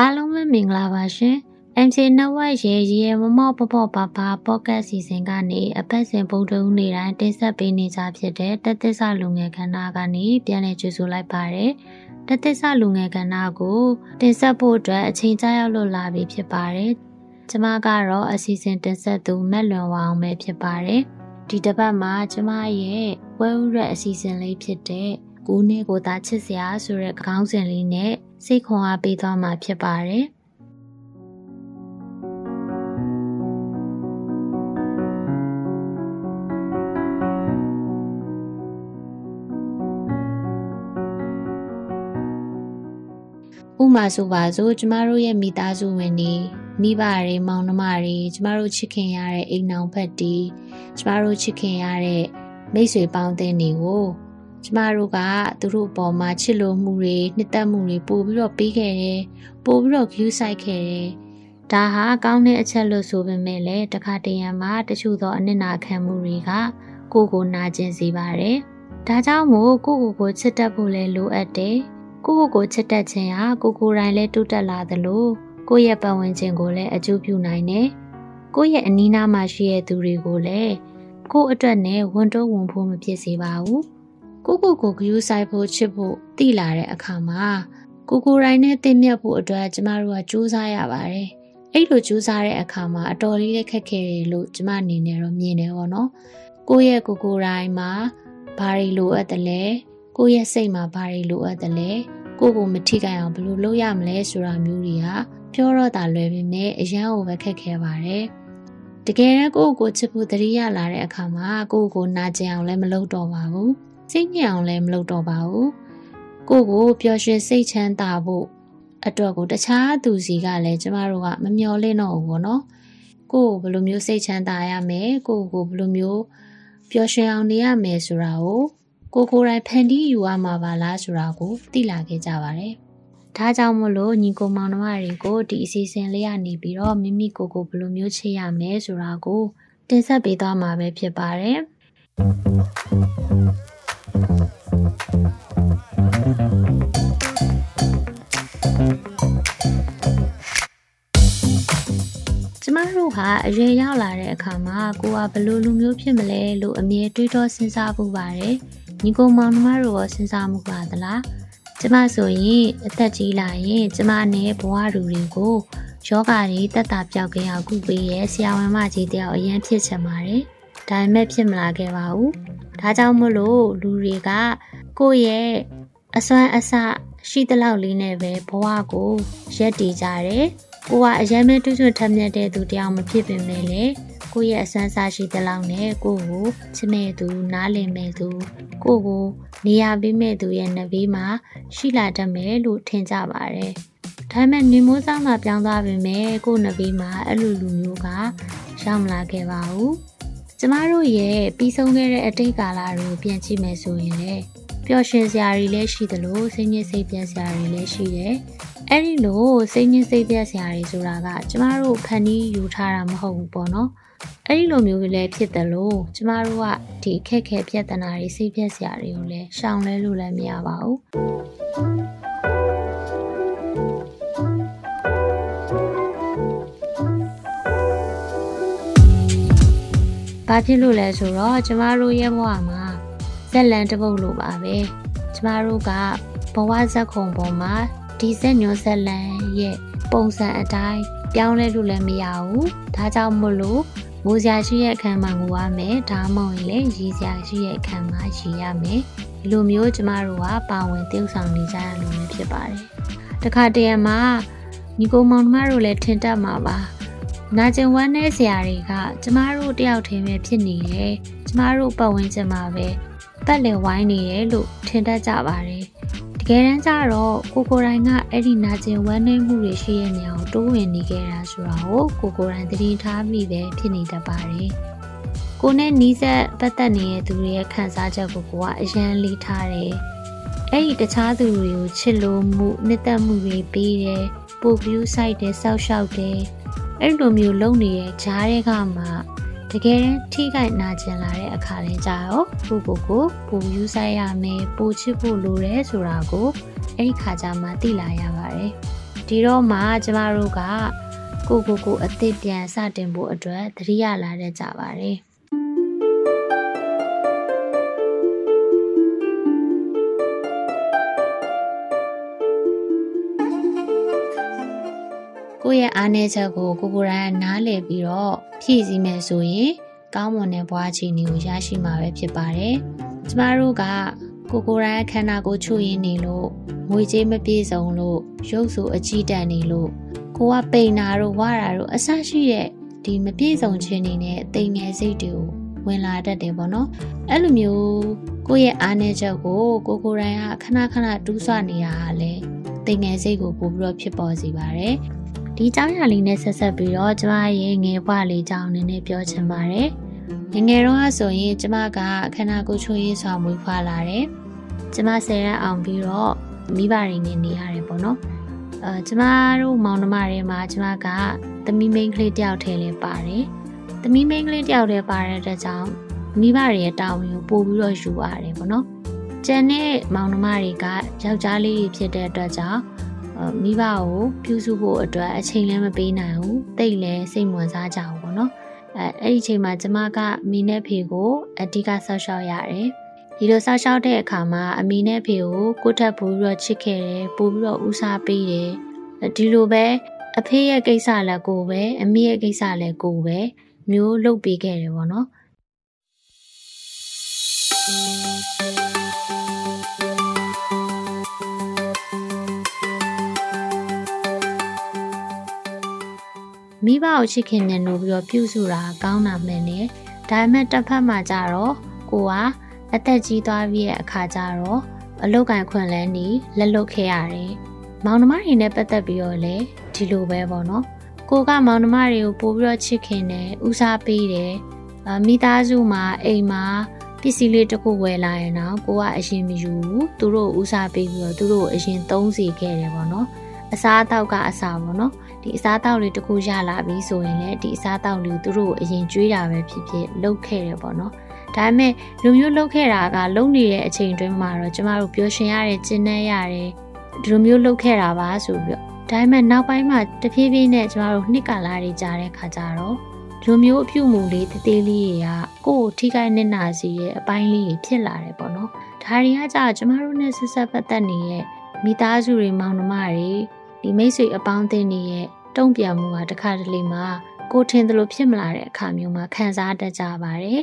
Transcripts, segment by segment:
အားလုံးပဲမင်္ဂလာပါရှင် MC Network ရဲ့ရေမမော့ပပပပ podcast စီစဉ်ကနေအပတ်စဉ်ဗုဒ္ဓဦးနေ့တိုင်းတင်ဆက်ပေးနေကြဖြစ်တဲ့တသစ္စာလူငယ်ခန္ဓာကနေပြန်လည်ကြိုဆိုလိုက်ပါတယ်တသစ္စာလူငယ်ခန္ဓာကိုတင်ဆက်ဖို့အတွက်အချိန်ကြာရောက်လို့လာပြီဖြစ်ပါတယ်ကျမကတော့အစီအစဉ်တင်ဆက်သူမက်လွန်ဝအောင်ပဲဖြစ်ပါတယ်ဒီတစ်ပတ်မှာကျမရဲ့ ဝဲဥရက်အစီအစဉ်လေးဖြစ်တဲ့ကိုနဲ့ကိုသားချစ်စရာဆိုတဲ့ခေါင်းစဉ်လေးနဲ့စိတ်ခွန်အားပေးသွားမှာဖြစ်ပါတယ်။ဥမာဆိုပါစို့ကျမတို့ရဲ့မိသားစုဝင်တွေမိဘတွေမောင်နှမတွေကျမတို့ချစ်ခင်ရတဲ့အိမ်နောင်ဖက်တီကျမတို့ချစ်ခင်ရတဲ့ မိတ်ဆွေပေါင်းတဲ့တွေကိုကျမတို့ကသူတို့အပေါ်မှာချစ်လို့မှုတွေနှစ်သက်မှုတွေပို့ပြီးတော့ပေးခဲ့တယ်ပို့ပြီးတော့ view ဆိုင်ခဲ့တယ်ဒါဟာကောင်းတဲ့အချက်လို့ဆိုပေမဲ့လည်းတခါတရံမှာတချို့သောအနစ်နာခံမှုတွေက ကိုယ်ကိုနာကျင်စေပါတယ်ဒါကြောင့်မို့ကိုယ့်ကိုယ်ကိုချစ်တတ်ဖို့လည်းလိုအပ်တယ်ကိုယ့်ကိုယ်ကိုချစ်တတ်ခြင်းဟာကိုကိုယ်တိုင်လည်းတိုးတက်လာသလိုကိုယ့်ရဲ့ပတ်ဝန်းကျင်ကိုလည်းအကျိုးပြုနိုင်တယ်ကိုယ့်ရဲ့အနီးနားမှာရှိတဲ့သူတွေကိုလည်း ကိုယ့်အတွက်နဲ့ဝန်တိုးဝန်ဖို့မဖြစ်စေပါဘူးကိုကိုကိုဂယူးဆိုင်ဖို့ချစ်ဖို့တိလာတဲ့အခါမှာကိုကိုရိုင်းနဲ့တင်မြတ်ဖို့အတွက်ကျမတို့ကကြိုးစားရပါတယ်။အဲ့လိုကြိုးစားတဲ့အခါမှာအတော်လေးခက်ခဲတယ်လို့ကျမအနေနဲ့တော့မြင်တယ်ပေါ့နော်။ကိုရဲ့ကိုကိုရိုင်းမှာဘာတွေလိုအပ်တယ်လဲ။ကိုရဲ့စိတ်မှာဘာတွေလိုအပ်တယ်လဲ။ကိုကိုမထိခိုက်အောင်ဘယ်လိုလုပ်ရမလဲဆိုတာမျိုးတွေကပြောတော့တာလွယ်ပေမဲ့အရန်ကိုပဲခက်ခဲပါတယ်။ တကယ်တော့ကိုကိုချစ်ဖို့တတိယလာတဲ့အခါမှာကိုကိုနာကျင်အောင်လည်းမလုပ်တော့ပါဘူး။စိတ်ညစ်အောင်လည်းမလုပ်တော့ပါဘူးကိုကိုပျော်ရွှင်စိတ်ချမ်းသာဖို့အတွက်ကိုတခြားသူစီကလည်းကျမတို့ကမမျော်လင့်တော့ဘူးပေါ့နော်ကိုကိုဘယ်လိုမျိုးစိတ်ချမ်းသာရမယ်ကိုကိုဘယ်လိုမျိုးပျော်ရွှင်အောင်နေရမယ်ဆိုတာကိုကိုကိုယ်တိုင်ဖန်တီးယူရမှာပါလားဆိုတာကိုသိလာခဲ့ကြပါတယ် ဒါကြောင့်မလို့ညီကိုမောင်နှမတွေကိုဒီအစီအစဉ်လေးကနေပြီးတော့မိမိကိုကိုဘယ်လိုမျိုးချစ်ရမယ်ဆိုတာကိုတင်ဆက်ပေးသွားမှာပဲဖြစ်ပါတယ်ကျမတို့ဟာအရွယ်ရောက်လာတဲ့အခါမှာကိုကဘယ်လိုလူမျိုးဖြစ်မလဲလို့အမြဲတွေးတောစဉ်းစားဖို့ပါတယ်။ညီကိုမောင်နှမတို့ရောစဉ်းစားမှုပါသလား။ ကျမဆိုရင်အသက်ကြီးလာရင်ကျမနဲ့ဘဝတူတွေကိုယောဂါတွေတက်တာပြောက်ကင်းအောင်ကုပေးရဲ့ဆရာဝန်မကြီးတယောက်အရင်ဖြစ်ချင်ပါတယ်။ဒါပေမဲ့ဖြစ်မလာခဲ့ပါဘူး။ဒါကြောင့်မို့လို့လူတွေကကိုယ့်ရဲ့အစွမ်းအစရှိသလောက်လေးနဲ့ပဲဘဝကိုရက်တည်ကြတယ်။ကိုကအရင်မဲ့တွတ်တွတ်ထက်မြက်တဲ့သူတယောက်မဖြစ်ပင်လ ည်းလေကိုရဲ့အစွမ်းအစရှိသလောက်နဲ့ကိုကိုချစ်မဲ့သူနားလည်မဲ့သူကိုကိုနေရာပေးမဲ့သူရဲ့နှဘေးမှာရှိလာတတ်မယ်လို့ထင်ကြပါတယ်။ဒါပေမဲ့နေမိုးဆောင်တာပြောင်းသွားပြီမဲ့ကိုနှဘေးမှာအဲ့လိုလူမျိုးကရောက်မလာခဲ့ပါဘူး။ကျမတို့ရဲ့ပြီးဆုံးခဲ့တဲ့အတိတ်ကာလတွေကိုပြန်ကြည့်မယ်ဆိုရင်လည်းပျော်ရွှင်စရာတွေလည်းရှိသလိုစိတ်ညစ်စိတ်ပြတ်စရာတွေလည်းရှိတယ်။အဲ့ဒီလိုစိတ်ညစ်စိတ်ပြတ်စရာတွေဆိုတာက ကျမတို့ဖန်တီးယူထားတာမဟုတ်ဘူးပေါ့နော်။ အဲ့ဒီလိုမျိုးလည်းဖြစ်တယ်လို့ကျမတို့ကဒီခက်ခဲပြဿနာတွေစိတ်ပြတ်စရာတွေကိုလည်းရှောင်လဲလို့လည်းမရပါဘူး။ဘာဖြစ်လို့လဲဆိုတော့ကျမတို့ရဲ့ဘဝမှာဇက်လန်တပုတ်လိုပါပဲကျမတို့ကဘဝဇက်ခုံပေါ်မှာဒီဇက်ညွန်ဇက်လန်ရဲ့ပုံစံအတိုင်းပြောင်းလဲလို့လည်းမရဘူးဒါကြောင့်မို့လို့ ငိုစရာရှိတဲ့အခန်းမှာငိုရမယ်ဒါမှမဟုတ်ရင်လည်းရည်စရာရှိတဲ့အခန်းမှာရည်ရမယ်ဒီလိုမျိုးကျမတို့ကပါဝင်တည်ဆောင်နေကြရလို့လည်းဖြစ်ပါတယ်တခါတရံမှာညီကိုမောင်နှမတို့လည်းထင်တတ်မှာပါနာကျင်ဝမ်းနည်းစရာတွေကကျမတို့တယောက်တည်းပဲဖြစ်နေတယ်ကျမတို့ပတ်ဝန်းကျင်မှာပဲပတ်လည်ဝိုင်းနေတယ်လို့ထင်တတ်ကြပါတယ်ဒ တကယ်တမ်းကျတော့ကိုကိုတိုင်းကအဲ့ဒီနာကျင်ဝမ်းနည်းမှုတွေရှိတဲ့နေရာကိုတိုးဝင်နေခဲ့တာဆိုတာကိုကိုကိုတိုင်းသတိထားမိပဲဖြစ်နေတတ်ပါတယ်။ကိုနဲ့နီးစပ်ပတ်သက်နေတဲ့သူတွေရဲ့ခံစားချက်ကိုကိုကအရန်လေးထားတယ်။အဲ့ဒီတခြားသူတွေကိုချစ်လို့မှုနှစ်သက်မှုတွေပေးတယ်။ပို့ပြီးဆိုင်တယ်ဆောက်ရှောက်တယ်။အဲ့လိုမျိုးလုပ်နေတဲ့ဂျားတွေကမှ တကယ်ထိခိုက်နာကျင်လာတဲ့အခါလဲကြာရောကိုကိုကိုပူယူဆိုင်ရမယ်ပူချစ်ဖို့လိုတယ်ဆိုတာကိုအဲ့ဒီခါကျမှသိလာရပါတယ်ဒီတော့မှကျမတို့ကကိုကိုကိုအသစ်ပြန်စတင်ဖို့အတွက်သတိရလာတဲ့ကြပါတယ် ကိုယ့်ရဲ့အားနည်းချက်ကိုကိုကိုယ်တိုင်နားလည်ပြီးတော့ဖြည့်ဆည်းမယ်ဆိုရင်ကောင်းမွန်တဲ့ဘဝအခြေအနေကိုရရှိမှာပဲဖြစ်ပါတယ်။ကျမတို့ကကိုကိုယ်တိုင်ခန္ဓာကိုယ်ချွရင်နေလို့ငွေကြေးမပြည့်စုံလို့ရုပ်ဆိုအကြည့်တန်နေလို့ကိုကပိန်နာတို့ဝါတာတို့အဆရှိတဲ့ဒီမပြည့်စုံခြင်းနေနဲ့တိမ်ငယ်စိတ်တွေကိုဝင်လာတတ်တယ်ပေါ့နော်။အဲ့လိုမျိုးကိုယ့်ရဲ့အားနည်းချက်ကိုကိုကိုယ်တိုင်ကခဏခဏတူးဆွနေတာကလည်းတိမ်ငယ်စိတ်ကိုပို့ပြီးတော့ဖြစ်ပေါ်စေပါတယ်။ ဒီเจ้าရလေးနဲ့ဆက်ဆက်ပြီးတော့ကျမရဲ့ငယ်ဘွားလေးကြောင်းနည်းနည်းပြောချင်ပါတယ်ငငယ်တော့ဆိုရင်ကျမကခန္ဓာကိုယ်ချိုးရေးဆောင်မွေးဖွားလာတယ်ကျမဆယ်ရက်အောင်ပြီးတော့မိဘတွေနဲ့နေရတယ်ပေါ့နော်အဲကျမတို့မောင်နှမတွေမှာကျမကသမီးမိန်းကလေးတယောက်ထဲလေးပါတယ်သမီးမိန်းကလေးတယောက်တည်းပါတဲ့အတွက်ကြောင့်မိဘတွေရဲ့တာဝန်ကိုပို့ပြီးတော့ယူရတယ်ပေါ့နော်ကျန်တဲ့မောင်နှမတွေကယောက်ျားလေးတွေဖြစ်တဲ့အတွက်ကြောင့် မိဘကိုပြုစုဖို့အတွက်အချိန်လည်းမပေးနိုင်ဘူးတိတ်လည်းစိတ်ဝင်စားကြဘူးပေါ့နော်အဲအဲ့ဒီအချိန်မှာကျမကမိနဲ့ဖေကိုအဓိကဆောက်ရှောက်ရတယ်ဒီလိုဆောက်ရှောက်တဲ့အခါမှာအမိနဲ့ဖေကိုကိုထပ်ပို့ပြီးတော့ချစ်ခဲ့တယ်ပို့ပြီးတော့ဦးစားပေးတယ်ဒီလိုပဲအဖေရဲ့ကိစ္စလည်းကိုပဲအမေရဲ့ကိစ္စလည်းကိုပဲမျိုးလုပ်ပေးခဲ့တယ်ပေါ့နော် မိဘကိုချစ်ခင်နေလို့ပြီးတော့ပြုစုတာကောင်းတာမှန်တယ်ဒါပေမဲ့တစ်ဖက်မှာကြတော့ကိုကအသက်ကြီးသွားပြီးရဲ့အခါကျတော့အလုတ်ကန်ခွင့်လဲနေလက်လွတ်ခဲ့ရတယ်မောင်နှမတွေနဲ့ပတ်သက်ပြီးတော့လည်းဒီလိုပဲပေါ့နော်ကိုကမောင်နှမတွေကိုပို့ပြီးတော့ချစ်ခင်တယ်ဦးစားပေးတယ်မိသားစုမှာအိမ်မှာပစ္စည်းလေးတစ်ခုဝယ်လာရင်တော့ကိုကအရင်မယူဘူးသူတို့ဦးစားပေးပြီးတော့သူတို့အရင်သုံးစီခဲ့တယ်ပေါ့နော် အစားအသောက်ကအစားပေါ့နော်ဒီအစားအသောက်လေးတစ်ခုရလာပြီဆိုရင်လည်းဒီအစားအသောက်လေးသူတို့အရင်ကျွေးတာပဲဖြစ်ဖြစ်လုပ်ခဲ့တယ်ပေါ့နော်ဒါပေမဲ့လူမျိုးလုပ်ခဲ့တာကလုံနေတဲ့အချိန်တွင်းမှာတော့ကျမတို့ပျော်ရွှင်ရတယ်ကျဉ်းနှဲရတယ်ဒီလိုမျိုးလုပ်ခဲ့တာပါဆိုပြီးတော့ဒါပေမဲ့နောက်ပိုင်းမှာတဖြည်းဖြည်းနဲ့ကျမတို့နှစ်ကာလတွေကြာတဲ့ခါကျတော့လူမျိုးအပြုမူလေးတသေးလေးတွေကကိုယ့်ကိုထိခိုက်နစ်နာစေရဲ့အပိုင်းလေးဖြစ်လာတယ်ပေါ့နော်ဒါတွေကကြာကျမတို့နဲ့ဆက်ဆက်ပတ်သက်နေတဲ့မိသားစုတွေမောင်နှမတွေ ဒီမိတ်ဆွေအပေါင်းအသင်းတွေရဲ့တုံ့ပြန်မှုဟာတစ်ခါတလေမှာကိုထင်သလိုဖြစ်မလာတဲ့အခါမျိုးမှာခံစားတတ်ကြပါတယ်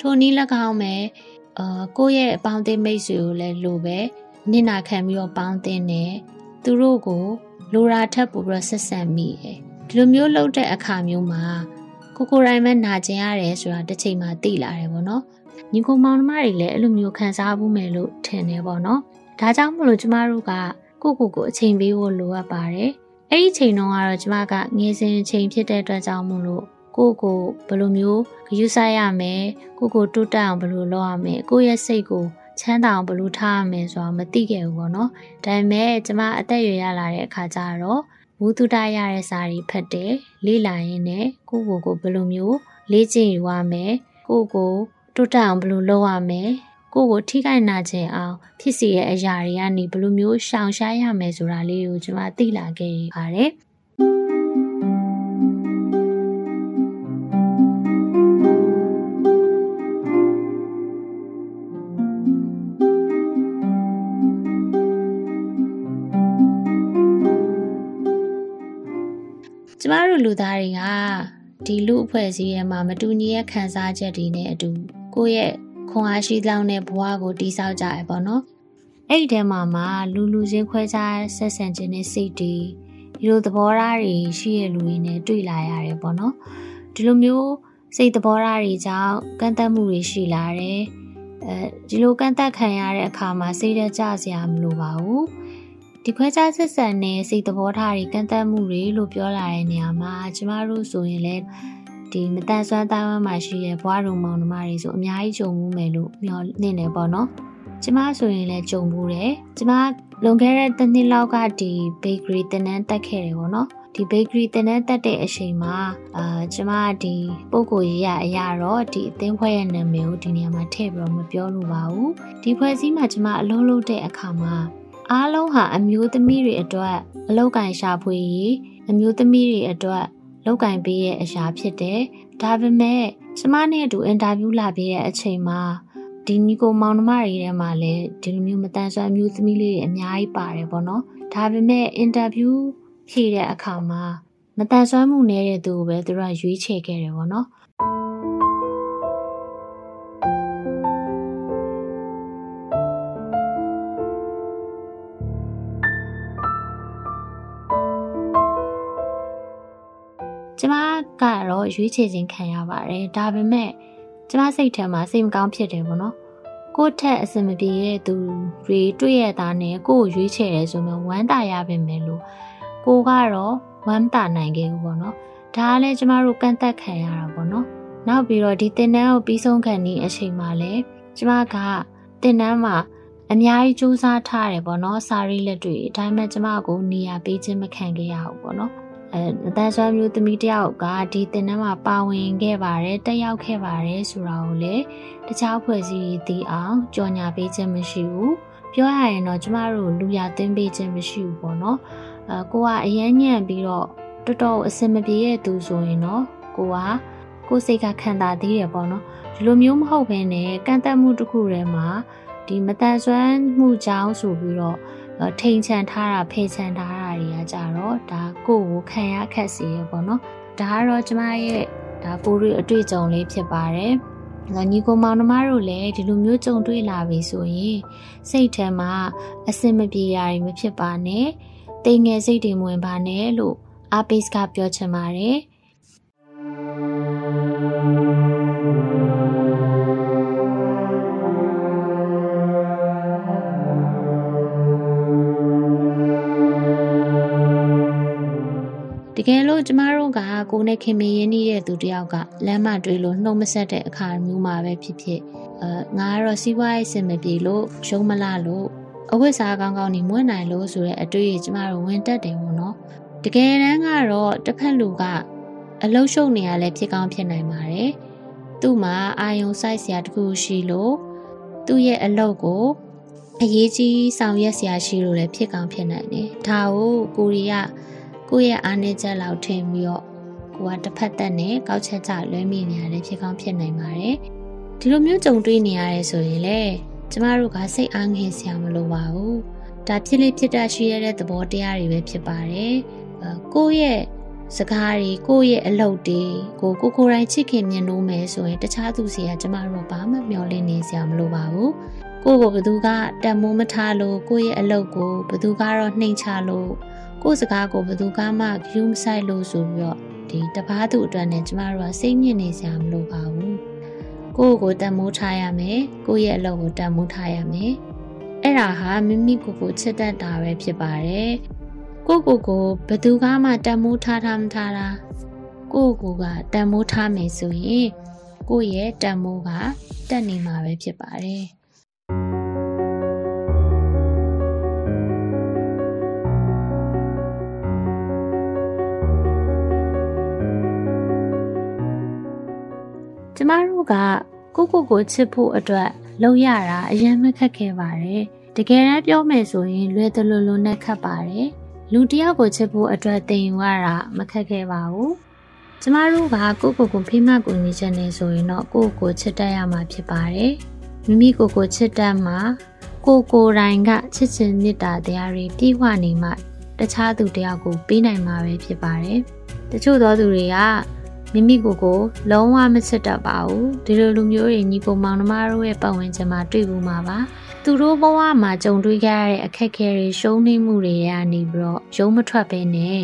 ထိုနည်း၎င်းပဲအာကိုယ့်ရဲ့အပေါင်းအသင်းမိတ်ဆွေကိုလည်းလိုပဲနင့်နာခံပြီးတော့ပေါင်းသင်းတယ်သူတို့ကိုလိုရာထက်ပိုပြီးဆက်ဆံမိတယ် ဒီလိုမျိုးလုပ်တဲ့အခါမျိုးမှာကိုကိုရိုင်းမဲ့နာကျင်ရတယ်ဆိုတာတစ်ချိန်မှသိလာတယ်ပေါ့နော်ညီကိုမောင်နှမတွေလည်းအဲ့လိုမျိုးခံစားမှုမယ်လို့ထင်တယ်ပေါ့နော်ဒါကြောင့်မလို့ကျမတို့ကကိုကိုကိုအချိန်ပေးဖို့လိုအပ်ပါတယ်အဲ့ဒီချိန်တုန်းကတော့ကျမကငေးစင်ချိန်ဖြစ်တဲ့အတွက်ကြောင့်မို့လို့ကိုကိုဘယ်လိုမျိုးဂရုစိုက်ရမယ်ကိုကိုတိုးတက်အောင်ဘယ်လိုလုပ်ရမယ်ကိုရဲ့စိတ်ကိုချမ်းသာအောင်ဘယ်လိုထားရမယ်ဆိုတာမသိခဲ့ဘူးပေါ့နော်ဒါပေမဲ့ကျမအသက်ရွယ်ရလာတဲ့အခါကျတော့ ဝုဒ္ဓတရတဲ့စာတွေဖတ်တယ်လေ့လာရင်းနဲ့ကိုကိုကိုဘယ်လိုမျိုးလေ့ကျင့်ယူရမယ်ကိုကိုတိုးတက်အောင်ဘယ်လိုလုပ်ရမယ်ကိုကိုထိခိုက်နာခြင်းအောင်ဖြစ်စီရဲ့အရာတွေကနေဘယ်လိုမျိုးရှောင်ရှားရမယ်ဆိုတာလေးကိုကျွန်မသိလာခဲ့ပါတယ် ကျမတို့လူသားတွေကဒီလူအဖွဲ့အစည်းရဲ့မှာမတူညီတဲ့ခံစားချက်တွေနဲ့အတူကိုယ့်ရဲ့ခွန်အားရှိလောင်းတဲ့ဘဝကိုတည်ဆောက်ကြရပေါ့နော်အဲ့ဒီထဲမှာမှလူလူချင်းခွဲခြားဆက်ဆံခြင်းနဲ့စိတ်တွေဒီလိုသဘောထားတွေရှိရလူတွေနဲ့တွေ့လာရတယ်ပေါ့နော်ဒီလိုမျိုးစိတ်သဘောထားတွေကြောင့်ကန့်သက်မှုတွေရှိလာတယ်အဲဒီလိုကန့်သက်ခံရတဲ့အခါမှာစိတ်ဓာတ်ကျစရာမလိုပါဘူး ဒီခွဲခြားဆက်ဆံတဲ့စိတ်သဘောထားတွေကန့်သက်မှုတွေလို့ပြောလာတဲ့နေရာမှာကျမတို့ဆိုရင်လည်းဒီမတန်ဆွမ်းတိုင်းဝမ်းမှာရှိတဲ့ဘွားရုံမောင်နှမတွေဆိုအများကြီးကြုံမှုမယ်လို့မျှော်လင့်နေပေါ့နော်ကျမဆိုရင်လည်းကြုံမှုတယ်ကျမလွန်ခဲ့တဲ့တစ်နှစ်လောက်ကဒီ bakery တင်နန်းတက်ခဲ့တယ်ပေါ့နော်ဒီ bakery တင်နန်းတက်တဲ့အချိန်မှာအာကျမဒီပုံကိုရေးရအရာတော့ဒီအသင်းဖွဲ့ရဲ့နာမည်ကိုဒီနေရာမှာထည့်ပြီးတော့မပြောလို့ပါဘူးဒီဖွဲ့စည်းမှာကျမအလုံးလုံးတဲ့အခါမှာ အားလုံးဟာအမျိုးသမီးတွေအတွက်အလောက်ကင်ရှာဖွေရေးအမျိုးသမီးတွေအတွက်လောက်ကင်ပေးရဲ့အရာဖြစ်တယ်ဒါပေမဲ့ကျမနဲ့အတူအင်တာဗျူးလာပေးတဲ့အချိန်မှာဒီနီကိုမောင်နှမတွေထဲမှာလည်းဒီလိုမျိုးမတန်ဆွမ်းမျိုးသမီးလေးတွေအများကြီးပါတယ်ပေါ့နော်ဒါပေမဲ့အင်တာဗျူးဖြေတဲ့အခါမှာမတန်ဆွမ်းမှုနေတဲ့သူကိုပဲသူတို့ကရွေးချယ်ခဲ့တယ်ပေါ့နော် ကျမကတော့ရွေးချယ်ခြင်းခံရပါတယ်ဒါပေမဲ့ကျမစိတ်ထဲမှာစိတ်မကောင်းဖြစ်တယ်ပေါ့နော်ကိုယ့်ထက်အစမပြေတဲ့သူတွေတွေ့ရတာနဲ့ကိုယ့်ကိုရွေးချယ်ရဲဆိုတော့ဝမ်းတာရပါမယ်လို့ကိုကတော့ဝမ်းတာနိုင်ခဲ့ဘူးပေါ့နော်ဒါကလည်းကျမတို့ကန့်သက်ခံရတာပေါ့နော်နောက်ပြီးတော့ဒီတင်နန်းကိုပြီးဆုံးခံနေအချိန်မှာလည်းကျမကတင်နန်းမှာအများကြီးစူးစမ်းထားတယ်ပေါ့နော်စာရီလက်တွေဒါပေမဲ့ကျမကိုနေရာပေးခြင်းမခံခဲ့ရဘူးပေါ့နော် အဲအတန်းဆွမ်းမျိုးသမီးတယောက်ကဒီတင်နန်းမှာပါဝင်ခဲ့ပါတယ်တက်ရောက်ခဲ့ပါတယ်ဆိုတာကိုလည်းတခြားဖွဲ့စည်းသိအောင်ကြော်ညာပေးခြင်းမရှိဘူးပြောရရင်တော့ကျမတို့လူရသင်းပေးခြင်းမရှိဘူးပေါ့နော်အဲကိုကအရန်ညံ့ပြီးတော့တော်တော်အဆင်မပြေတဲ့သူဆိုရင်တော့ကိုကကိုစိတ်ကခံတာသေးတယ်ပေါ့နော်ဒီလိုမျိုးမဟုတ်ဘဲနဲ့ကန့်သက်မှုတစ်ခုထဲမှာဒီမတန်ဆွမ်းမှုကြောင့်ဆိုပြီးတော့ ထိန်ချန်ထားတာဖေချန်ထားတာတွေကကြတော့ဒါကိုယ့်ကိုခံရခက်စေရပေါ့နော်ဒါကတော့ကျမရဲ့ဒါကိုရီအတွေ့အကြုံလေးဖြစ်ပါတယ်ညီကိုမောင်နှမတို့လည်းဒီလိုမျိုးကြုံတွေ့လာပြီဆိုရင်စိတ်ထဲမှာအစင်မပြေရရင်မဖြစ်ပါနဲ့တိမ်ငယ်စိတ်တွေမဝင်ပါနဲ့လို့အာပိစကပြောချင်ပါတယ် ကယ်လို့ကျမတို့ကကိုနဲ့ခင်မင်းရင်းနှီးတဲ့သူတယောက်ကလမ်းမတွေးလို့နှုံမဆက်တဲ့အခါမျိုးမှာပဲဖြစ်ဖြစ်အဲငါကတော့စီးပွားရေးစင်မပြေလို့ရှုံးမလားလို့အဝတ်စားကောင်းကောင်းနေမွေးနိုင်လို့ဆိုတဲ့အတွေ့အကြုံကျမတို့ဝင်တက်တယ်ပေါ့နော်တကယ်တမ်းကတော့တစ်ဖက်လူကအလုရှုံနေရလဲဖြစ်ကောင်းဖြစ်နိုင်ပါတယ်သူ့မှာအာယုံစိုက်စရာတခုရှိလို့သူ့ရဲ့အလုပ်ကိုအရေးကြီးဆောင်ရွက်စရာရှိလို့လည်းဖြစ်ကောင်းဖြစ်နိုင်တယ်ဒါကိုကိုရီးယား ကိုယ့်ရဲ့အားနည်းချက်လောက်ထင်ပြီးတော့ကိုကတစ်ဖက်သက်နဲ့ကောက်ချက်ကြလွဲမိနေရတယ်ဖြစ်ကောင်းဖြစ်နိုင်ပါတယ်ဒီလိုမျိုးကြုံတွေ့နေရတယ်ဆိုရင်လေကျမတို့ကစိတ်အားငယ်စရာမလိုပါဘူးဒါဖြစ်လေဖြစ်တတ်ရှိရတဲ့သဘောတရားတွေပဲဖြစ်ပါတယ်ကိုယ့်ရဲ့စကားတွေကိုယ့်ရဲ့အလုပ်တွေကိုကိုကိုယ်တိုင်ချစ်ခင်မြင်လို့မယ်ဆိုရင်တခြားသူစီကကျမတို့ဘာမှမျှော်လင့်နေစရာမလိုပါဘူးကိုယ့်ကိုဘသူကတန်မိုးမထားလို့ကိုယ့်ရဲ့အလုပ်ကိုဘသူကတော့နှိမ်ချလို့ ကိုယ့်စကားကိုဘယ်သူကမှယူမဆိုင်လို့ဆိုပြီးတော့ဒီတပားသူအတွက်နဲ့ကျမတို့ကစိတ်ညစ်နေစရာမလိုပါဘူးကိုယ့်ကိုတန်မိုးထားရမယ်ကိုယ့်ရဲ့အလုပ်ကိုတန်မိုးထားရမယ်အဲ့ဒါဟာမိမိကိုယ်ကိုချစ်တတ်တာပဲဖြစ်ပါတယ်ကိုယ့်ကိုယ်ကိုဘယ်သူကမှတန်မိုးထားထားမထားတာကိုယ့်ကိုယ်ကတန်မိုးထားမယ်ဆိုရင်ကိုယ့်ရဲ့တန်မိုးကတက်နေမှာပဲဖြစ်ပါတယ် ကျမတို့ကကိုကိုကိုချစ်ဖို့အတွက်လုပ်ရတာအရင်မခက်ခဲပါတယ်တကယ်တမ်းပြောမယ်ဆိုရင်လွယ်တလွလွနဲ့ခက်ပါတယ်လူတယောက်ကိုချစ်ဖို့အတွက်တင်ယူရတာမခက်ခဲပါဘူးကျမတို့ကကိုကိုကိုဖိမကူညီချက်နေဆိုရင်တော့ကိုကိုချစ်တတ်ရမှာဖြစ်ပါတယ်မိမိကိုကိုချစ်တတ်မှာကိုကိုတိုင်းကချစ်ချင်းမေတ္တာတရားတွေပြည့်ဝနေမှတခြားသူတယောက်ကိုပေးနိုင်မှာပဲဖြစ်ပါတယ်တချို့သောသူတွေက မိမိကိုယ်ကိုလုံးဝမချစ်တတ်ပါဘူးဒီလိုလူမျိုးတွေညီကိုမောင်နှမတို့ရဲ့ပတ်ဝန်းကျင်မှာတွေ့ဘူးမှာပါသူတို့ဘဝမှာကြုံတွေ့ခဲ့ရတဲ့အခက်အခဲတွေရှုံးနိမှုတွေရနေပြီးတော့ရုံးမထွက်ဘဲနဲ့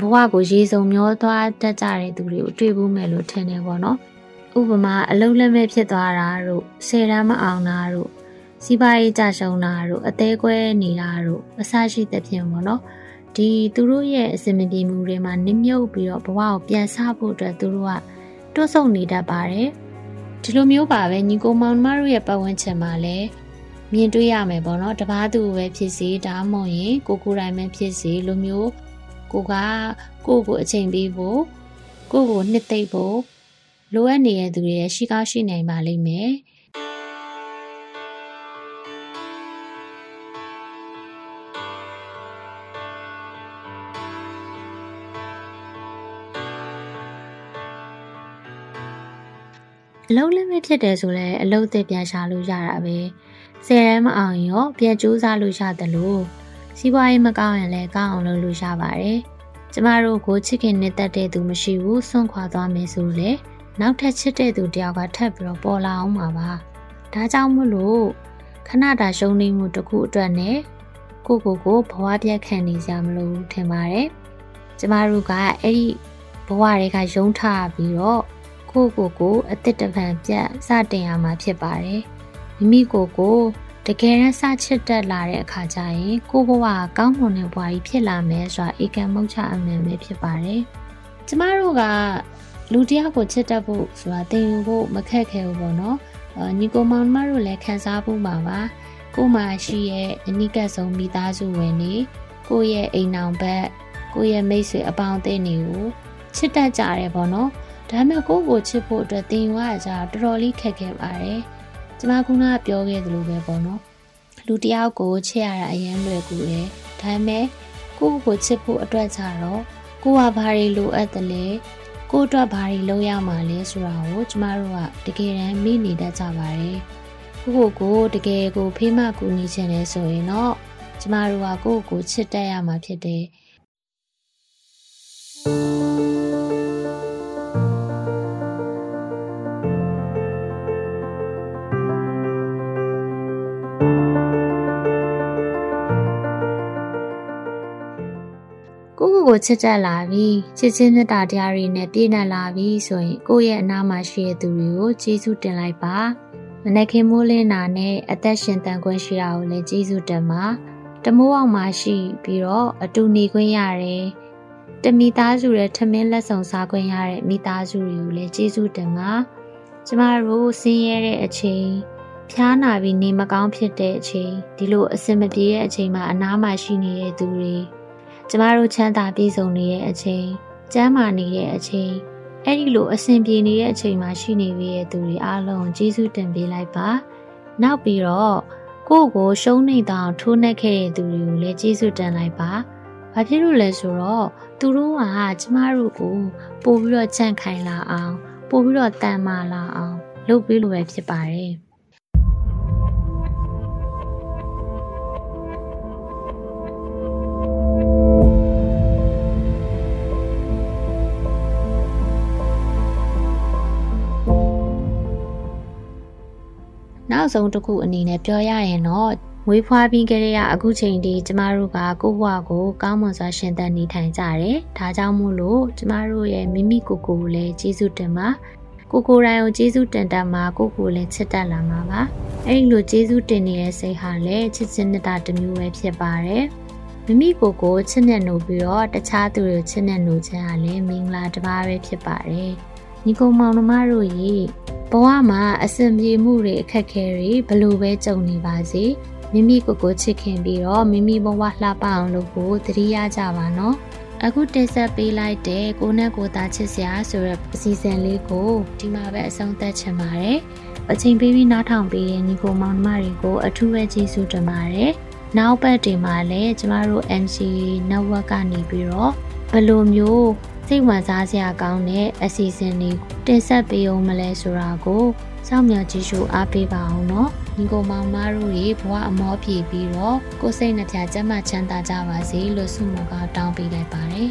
ဘဝကိုရေစုံမျောသွားတတ်ကြတဲ့သူတွေကိုတွေ့ဘူးမယ်လို့ထင်တယ်ပေါ့နော်ဥပမာအလုံးလက်မဲ့ဖြစ်သွားတာတို့ဆယ်တန်းမအောင်တာတို့စီးပွားရေးကြရှုံးတာတို့အသေးကွဲနေတာတို့အဆရှိသဖြင့်ပေါ့နော် ဒီသူတို့ရဲ့အစင်မပြေမှုတွေမှာနစ်မြုပ်ပြီးတော့ဘဝကိုပြန်ဆဖို့အတွက်သူတို့ကတွတ်ဆုံနေတတ်ပါတယ်ဒီလိုမျိုးပါပဲညီကိုမောင်မတို့ရဲ့ပတ်ဝန်းကျင်မှာလည်းမြင်တွေ့ရမယ်ပေါ့နော်တပားသူပဲဖြစ်စီဒါမှမဟုတ်ရင်ကိုကိုတိုင်းပဲဖြစ်စီလိုမျိုးကိုကကိုကိုအချိန်ပေးဖို့ကိုကိုနှစ်သိမ့်ဖို့လိုအပ်နေတဲ့သူတွေရဲ့ရှိကောင်းရှိနိုင်ပါလိမ့်မယ် အလုံးလည်းမဖြစ်တယ်ဆိုလဲအလုံးအသစ်ပြန်ရှာလို့ရတာပဲဆယ်ရဲမအောင်ရောပြန်ကြိုးစားလို့ရတယ်လို့စီးပွားရေးမကောင်းရင်လည်းကောင်းအောင်လုပ်လို့ရပါတယ်ကျမတို့ကိုချစ်ခင်နေတတ်တဲ့သူမရှိဘူးဆွန့်ခွာသွားမယ်ဆိုလေနောက်ထပ်ချစ်တဲ့သူတယောက်ကထပ်ပြီးတော့ပေါ်လာအောင်ပါပါဒါကြောင့်မလို့ခဏတာရှုံးနေမှုတစ်ခုအတွက်နဲ့ကိုကိုကိုဘဝပြတ်ခံနေကြမလို့ထင်ပါတယ်ကျမတို့ကအဲ့ဒီဘဝတွေကယုံထားပြီးတော့ ကိုကိုကိုအစ်စ်တပံပြတ်စတင်ရမှာဖြစ်ပါတယ်မိမိကိုကိုတကယ်ရစချစ်တက်လာတဲ့အခါကျရင်ကိုဘဝကောင်းမွန်တဲ့ဘဝကြီးဖြစ်လာမယ်ဆိုတာဧကံမုတ်ချအမှန်ပဲဖြစ်ပါတယ်ကျမတို့ကလူတယောက်ကိုချစ်တတ်ဖို့ဆိုတာသင်ယူဖို့မခက်ခဲဘူးပေါ့နော်ညီကိုမောင်မတို့လည်းခံစားဖို့ပါပါကိုမှရှိရဲ့အနိကဆုံးမိသားစုဝင်နေကိုရဲ့အိမ်အောင်ဘက်ကိုရဲ့မိတ်ဆွေအပေါင်းအသင်းတွေကိုချစ်တတ်ကြတယ်ပေါ့နော် ဒါပေမဲ့ကိုကိုချစ်ဖို့အတွက်သင်ယူရကြတော်တော်လေးခက်ခဲပါတယ်ကျမကပြောခဲ့သလိုပဲပေါ့နော်လူတယောက်ကိုချစ်ရတာအရင်လွယ်ကူတယ်ဒါပေမဲ့ကိုကိုချစ်ဖို့အတွက်ကြတော့ကိုကဘာတွေလိုအပ်တယ်လဲကိုအတွက်ဘာတွေလုပ်ရမှာလဲဆိုတာကိုကျမတို့ကတကယ်တမ်းမေ့နေတတ်ကြပါတယ်ကိုကိုကိုတကယ်ကိုဖေးမကူညီချင်တယ်ဆိုရင်တော့ကျမတို့ကကိုကိုချစ်တတ်ရမှာဖြစ်တယ် ကိုချစ်တတ်လာပြီချစ်ချင်းမြတ်တာတရားတွေနဲ့ပြည့်နှက်လာပြီဆိုရင်ကိုယ့်ရဲ့အနာမှာရှိတဲ့သူတွေကိုကျေးဇူးတင်လိုက်ပါမနက်ခင်းမိုးလင်းတာနဲ့အသက်ရှင်တန်ခွင့်ရှိတာကိုလည်းကျေးဇူးတင်ပါတမိုးအောင်မှာရှိပြီးတော့အတူနေခွင့်ရတယ်တမိသားစုရဲ့ထမင်းလက်ဆောင်စားခွင့်ရတဲ့မိသားစုတွေကိုလည်းကျေးဇူးတင်ပါကျမတို့ဆင်းရဲတဲ့အချိန်ဖျားနာပြီးနေမကောင်းဖြစ်တဲ့အချိန်ဒီလိုအဆင်မပြေတဲ့အချိန်မှာအနားမှာရှိနေတဲ့သူတွေ ကျမတို့ချမ်းသာပြည့်စုံနေတဲ့အချိန်ကျမ်းမာနေတဲ့အချိန်အဲ့ဒီလိုအဆင်ပြေနေတဲ့အချိန်မှာရှိနေပြီရဲ့သူတွေအားလုံးကျေးဇူးတင်ပေးလိုက်ပါနောက်ပြီးတော့ကိုယ့်ကိုရှုံးနေတောင်ထိုးနှက်ခဲ့တဲ့သူတွေကိုလည်းကျေးဇူးတင်လိုက်ပါဘာဖြစ်လို့လဲဆိုတော့သူတို့ကကျမတို့ကိုပို့ပြီးတော့ကြန့်ခိုင်လာအောင် ပို့ပြီးတော့တန်မာလာအောင်လုပ်ပေးလို့ပဲဖြစ်ပါတယ် နောက်ဆုံးတစ်ခုအနေနဲ့ပြောရရင်တော့မွေးဖွားပြီးကြတဲ့အခုချိန်ထိကျမတို့ကကိုယ့်ဘဝကိုကောင်းမွန်စွာရှင်သန်နေထိုင်ကြတယ်။ဒါကြောင့်မို့လို့ကျမတို့ရဲ့မိမိကိုယ်ကိုယ်လည်းကျေးဇူးတင်ပါကိုကိုယ်တိုင်ကိုကျေးဇူးတင်တတ်မှာကိုကိုယ်လည်းချစ်တတ်လာမှာပါ။အဲဒီလိုကျေးဇူးတင်နေတဲ့စိတ်ဟာလည်းချစ်ချင်းမေတ္တာတစ်မျိုးပဲဖြစ်ပါတယ်။မိမိကိုယ်ကိုချစ်နဲ့နိုးပြီးတော့တခြားသူတွေကိုချစ်နဲ့နိုးခြင်းဟာလည်းမင်္ဂလာတစ်ပါးပဲဖြစ်ပါတယ်။ ညီကောင်မောင်နှမတို့ရေဘဝမှာအဆင်ပြေမှုတွေအခက်အခဲတွေဘလို့ပဲကြုံနေပါစေမိမိကိုယ်ကိုချစ်ခင်ပြီးတော့မိမိဘဝလှပအောင်လုပ်ဖို့တတိယကြပါနော်အခုတင်ဆက်ပေးလိုက်တဲ့ကိုနဲ့ကိုသားချစ်စရာဆိုတဲ့အစီအစဉ်လေးကိုဒီမှာပဲအဆုံးသတ်ချင်ပါတယ်အချိန်ပေးပြီးနားထောင်ပေးတဲ့ညီကိုမောင်နှမတွေကိုအထူးပဲကျေးဇူးတင်ပါတယ်နောက်ပတ်တွေမှာလည်းကျမတို့ MC network ကနေပြီးတော့ဘယ်လိုမျိုး စိတ်ဝင်စားစရာကောင်းတဲ့အစီအစဉ်တွေတင်ဆက်ပေးအောင်မလဲဆိုတာကိုစောင့်မျှော်ကြည့်ရှုအားပေးပါအောင်နော်ညီကိုမောင်မတို့ရေဘဝအမောပြေပြီးတော့ကိုယ်စိတ်နှပြကျမ်းမာချမ်းသာကြပါစေလို့ဆုမွန်ကောင်းတောင်းပေးလိုက်ပါတယ်